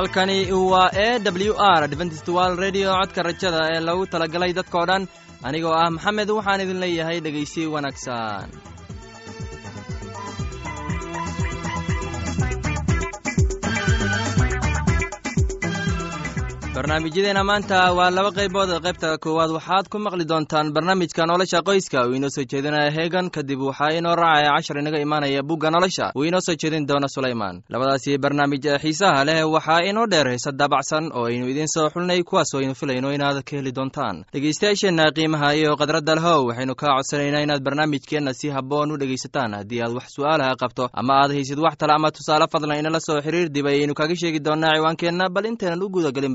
halkani waa e w r dventstwal redio codka rajada ee lagu talagalay dadkao dhan. Anigoo ah maxamed waxaan idin leeyahay dhegaysi wanaagsan barnaamijyadeena maanta waa laba qaybood. Qaybta koowaad waxaad ku maqli doontaan barnaamijka nolosha qoyska. Uu inoo soo jeedinaya heegan kadib waxaa inoo raacaya cashar inaga imaanaya bugga nolosha. Uu inoo soo jeedin doono sulaymaan. Labadaasi barnaamij ee xiisaha leh waxaa inoo dheer heese daabacsan oo aynu idiin soo xulnay kuwaas aynu filayno inaad ka heli doontaan. Dhegeystayaasheenna qiimaha iyo khadradda lehow waxaynu kaa codsanaynaa inaad barnaamijkeenna si habboon u dhegaysataan. Haddii aad wax su'aalaha qabto ama aad haysid wax tale ama tusaale fadlan inala soo xiriir dib ayaynu kaga sheegi doonaa ciwaankeenna. Bal intaynan u gudagelin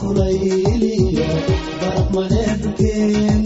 kuna ilya baraqmaneebukeen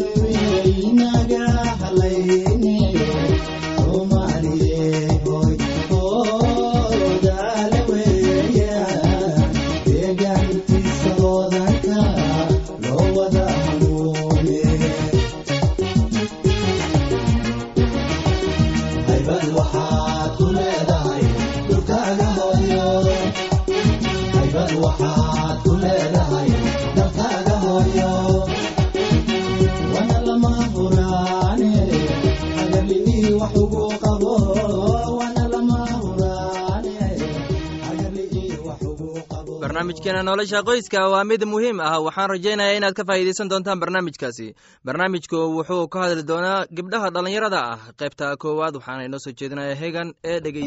nolosha qoyska waa mid muhiim ah. Waxaan rajaynayaa inaad ka faa'iidaysan doontaan barnaamijkaasi. Barnaamijku wuxuu ka hadli doonaa gabdhaha dhallinyarada ah. Qaybta koowaad waxaana inoo soo jeedinaya hegan ee dhegey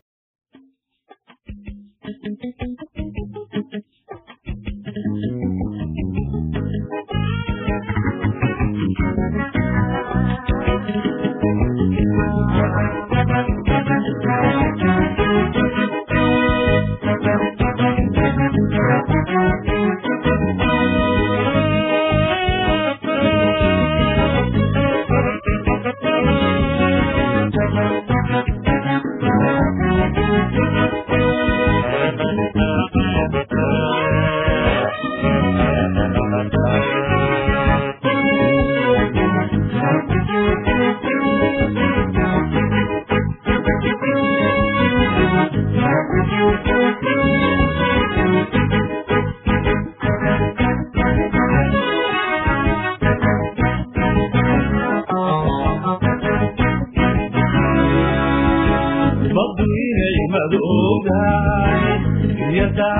يدع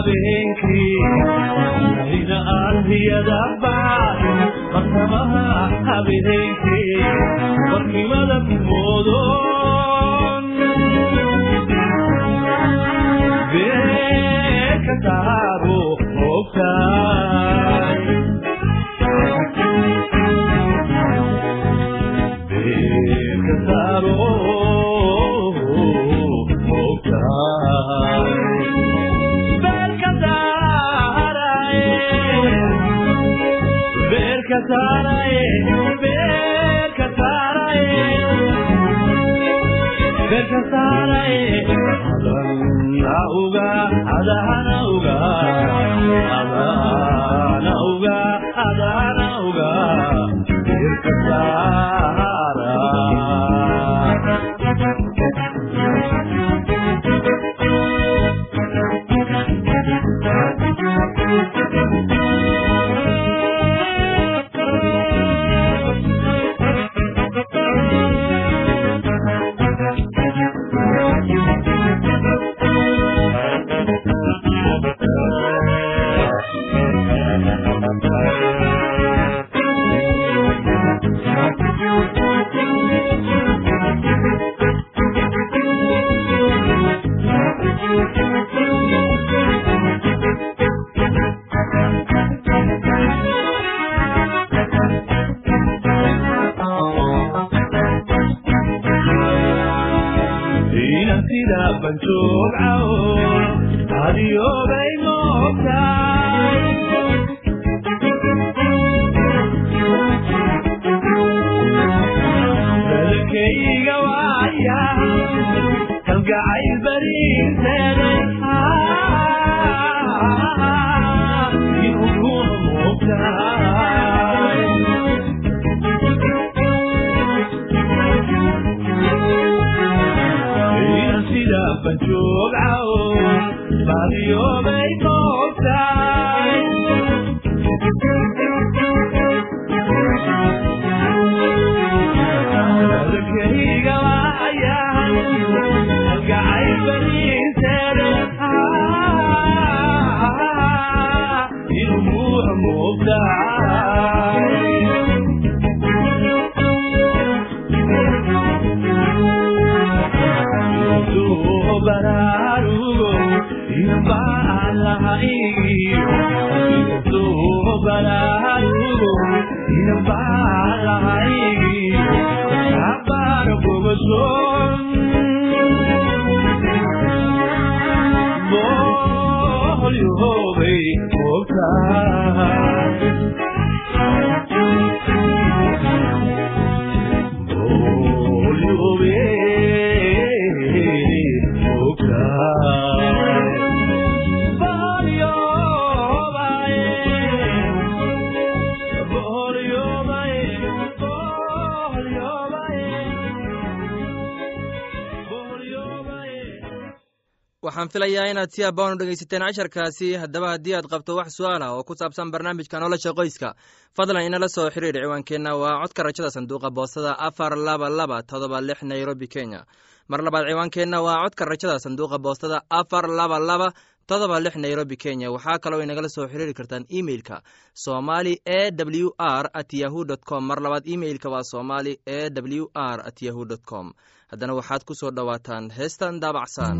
habeenkii ina aan hiyada garka saaraye adahana uga ونشوف عون هذه يوم waxaan filayaa inaad si abaan u dhegaysateen casharkaasi. Haddaba haddii aad qabto wax su'aal ah oo ku saabsan barnaamijka nolosha qoyska fadlan inala soo xiriir ciwaankeenna. Waa codka rajada sanduuqa boostada afar laba laba todoba lix nairobi kenya. Mar labaad ciwaankeenna waa codka rajada sanduuqa boostada afar laba laba todoba lix nairobi kenya. Waxaa kaloo inagala soo xiriiri kartaan emeilka somali e w r at yahu dt com. Mar labaad emeilka waa somali e w r at yahu dt com. Haddana waxaad ku soo dhowaataan heestan daabacsan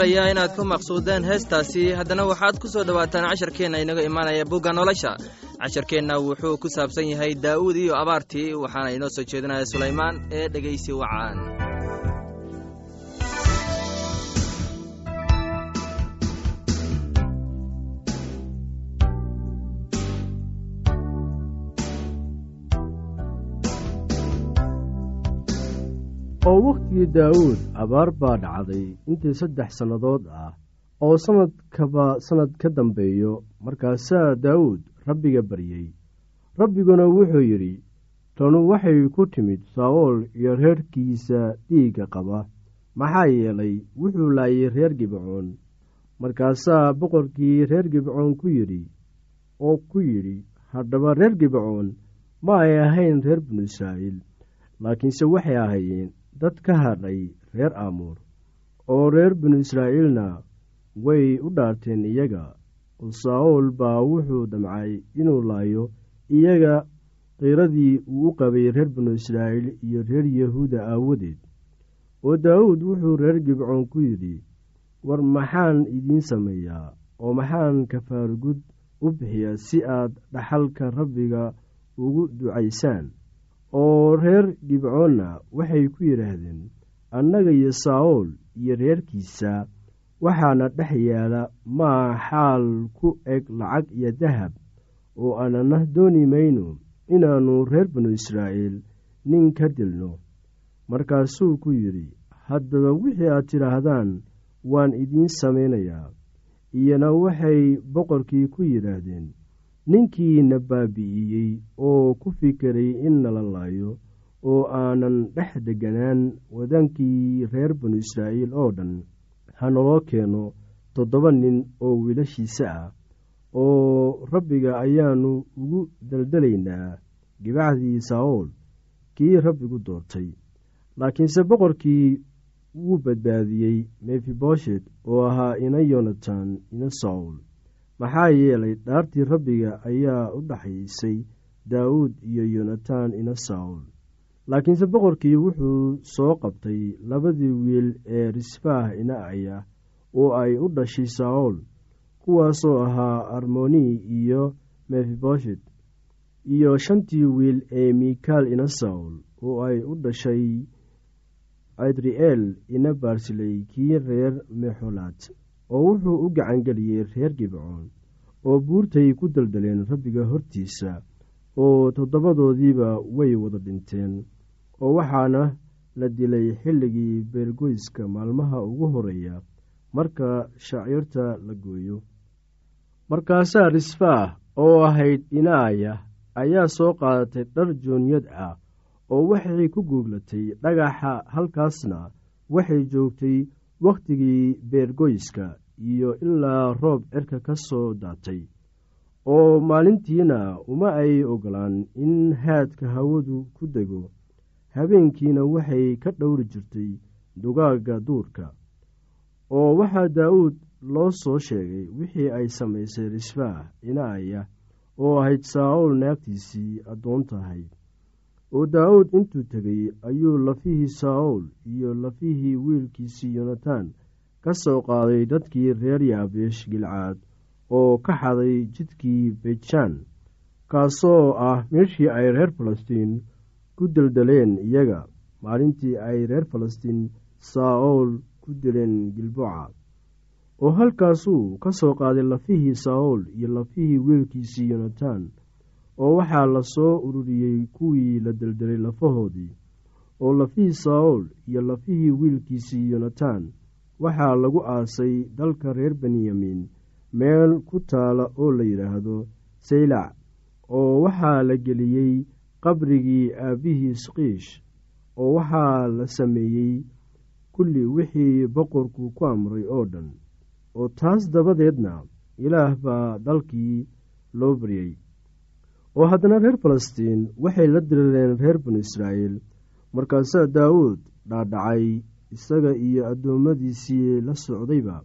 filayaa inaad ku maqsuudeen heestaasi. Haddana waxaad ku soo dhowaataan casharkeenna inaga imaanaya bugga nolosha. Casharkeenna wuxuu ku saabsan yahay daa'uud iyo abaartii waxaana inoo soo jeedinaya sulaymaan ee dhegaysi wacaan oo wakhtigii daa'uud abaar baa dhacday intii saddex sannadood ah oo sannadkaba sannad ka dambeeyo. Markaasaa daa'uud rabbiga baryey rabbiguna wuxuu yidhi tanu waxay ku timid saa'ool iyo reerkiisa dhiigga qaba. Maxaa yeelay wuxuu laayay reer gibcoon. Markaasaa boqorkii reer gibcoon ku yidhi oo ku yidhi haddaba reer gibcoon ma ay ahayn reer binu israa'iil laakiinse waxay ahaayeen dad ka hadhay reer aamuur oo reer binu israa'iilna way u dhaarteen iyaga oo saa'ool baa wuxuu damcay inuu laayo iyaga qiiradii uu u qabay reer binu israa'iil iyo reer yahuuda aawadeed. Oo daawuud wuxuu reer gibcoon ku yidhi war maxaan idiin sameeyaa oo maxaan kafaargud u bixiyaa si aad dhaxalka rabbiga ugu ducaysaan oo reer gibcoonna waxay ku yidhaahdeen annaga iyo saa'ool iyo reerkiisa waxaana dhex yaalla maa xaal ku eg lacag iyo dahab oo aanana dooni mayno inaannu reer binu israa'iil nin ka dilno. Markaasuu ku yidhi haddaba wixii aad tidhaahdaan waan idiin samaynayaa. Iyana waxay boqorkii ku yidhaahdeen ninkiina baabi'iyey oo ku fikiray in nala laayo oo aanan dhex degganaan wadaankii reer binu israa'iil oo dhan ha naloo keeno toddoba nin oo wiilashiisa ah oo rabbiga ayaannu ugu daldalaynaa gibacdii saa'ool kii rabbigu doortay. Laakiinse boqorkii wuu badbaadiyey mefiboshet oo ahaa ina yonatan ina saul maxaa yeelay dhaartii rabbiga ayaa u dhaxaysay daawuud iyo yonatan ina saul laakiinse boqorkii wuxuu soo qabtay labadii wiil ee risfaah ina aya oo ay u dhashay saul kuwaasoo ahaa armoni iyo mefiboshet iyo shantii wiil ee mikaal ina saul oo ay u dhashay adri'eel ina baarsiley kii reer mexolaad oo wuxuu u gacangeliyey reer gibcoon oo buurtay ku daldaleen rabbiga hortiisa oo toddobadoodiiba way wada dhinteen oo waxaana la dilay xilligii beergoyska maalmaha ugu horreeya marka shaciirta la gooyo. Markaasaa risfaah oo ahayd inaaya ayaa soo qaadatay dhar joonyad ah oo waxay ku guuglatay dhagaxa halkaasna waxay joogtay wakhtigii beergoyska iyo ilaa roob cirka ka soo daatay oo maalintiina uma ay ogolaan in haadka hawadu ku dego. Habeenkiina waxay ka dhowri jirtay dugaagga duurka oo waxaa daa'uud loo soo sheegay wixii ay samaysay risfaah inaaya oo ahayd saa'ool naagtiisii addoon tahay oo daa'uud intuu tegey ayuu lafihii saa'ool iyo lafihii wiilkiisii yonatan ka soo qaaday dadkii reer yaabeesh gilcaad oo ka xaday jidkii bejaan kaasoo ah meeshii ay reer falastiin ku deldeleen iyaga. Maalintii ay reer falastiin saa'ool ku dileen gilboca oo halkaasuu ka soo qaaday lafihii saa'ool iyo lafihii wiilkiisii yonatan oo waxaa la soo ururiyey kuwii la deldelay lafahoodii oo lafihii saa'ool iyo lafihii wiilkiisii yonatan. Waxaa lagu aasay dalka reer benyamin meel ku taala oo la yidhaahdo saylac oo waxaa la geliyey qabrigii aabbihii skiish oo waxaa la sameeyey kulli wixii boqorku ku amray oo dhan. Oo taas dabadeedna ilaah baa dalkii loo baryey oo haddana reer falastiin waxay la dirireen reer banu israa'iil. Markaasaa daawuud dhaadhacay isaga iyo addoommadiisii la socdayba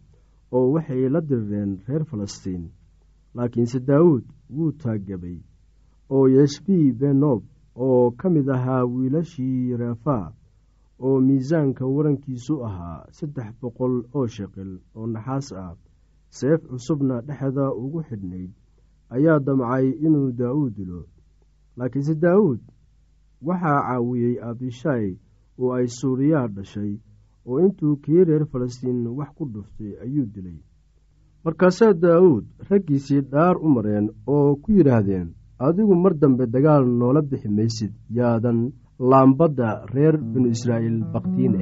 oo waxay la dirireen reer falastiin laakiinse daawuud wuu taaggabay oo yeshbii benob oo ka mid ahaa wiilashii reefaa oo miisaanka warankiisu ahaa saddex boqol oo sheqil oo naxaas ah seef cusubna dhexda ugu xidhnayd ayaa damcay inuu daa'uud dilo. Laakiinse daa'uud waxaa caawiyey abishaay oo ay suuriyaa dhashay oo intuu kii reer falastiin wax ku dhuftay ayuu dilay. Markaasaa daa'uud raggiisii dhaar u mareen oo ku yidhaahdeen adigu mar dambe dagaal noola bixi maysid yaadan laambadda reer binu israa'iil baktiine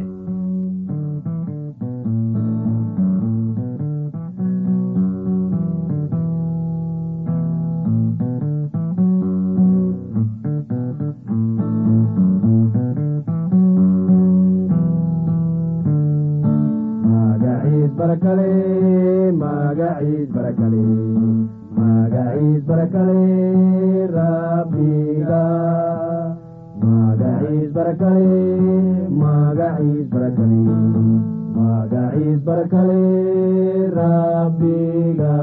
magaciis barakale magaciis barakale magaciis barakale rabbiga magaciis barakale magaciis barakale magaciis barakale rabbiga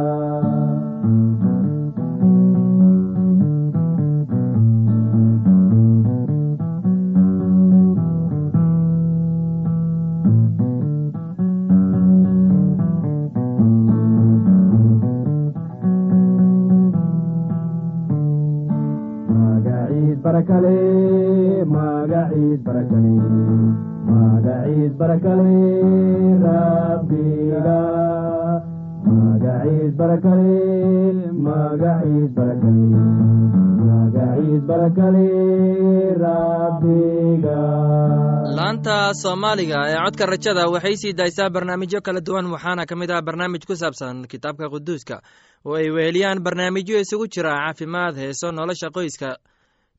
laanta soomaaliga ee codka rajada waxay sii daysaa barnaamijyo kala duwan waxaana ka mid ah barnaamij ku saabsan kitaabka quduuska oo ay weheliyaan barnaamijyo isugu jira caafimaad heeso nolosha qoyska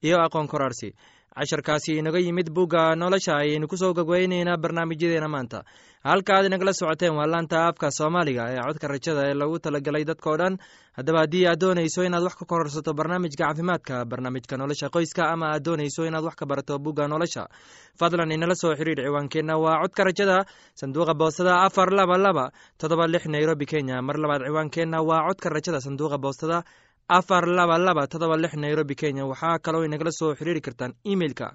iyo aqoon korarsi casharkaasi inaga yimid bugga nolosha ayaynu ku soo gogweyneynaa barnaamijyadeena maanta. Halkaaad inagala socoteen waa laanta afka soomaaliga ee codka rajada ee lagu talagelay dadkao dhan. Haddaba haddii aad doonayso inaad wax ka kororsato barnaamijka caafimaadka barnaamijka nolosha qoyska ama aad doonayso inaad wax ka barato bugga nolosha fadlan inala soo xiriir ciwaankeenna. Waa codka rajada sanduuqa boostada afar laba laba todoba lix nairobi kenya. Mar labaad ciwaankeenna waa codka rajada sanduuqa boostada afar laba laba todoba lix nairobi kenya. Waxaa kaloo inagala soo xiriiri kartaan emeilka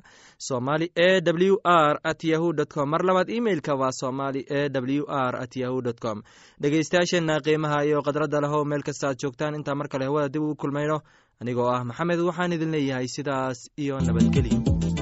somali e w r at yahu dt com. Mar labaad emeilka waa somali e w r at yahu dt com. Dhegeystayaasheenna qiimaha iyo khadradda lehow meel kasta aad joogtaan. Intaa mar kale hawada dib ugu kulmayno. Anigoo ah maxamed waxaan idin leeyahay sidaas iyo nabadgelyo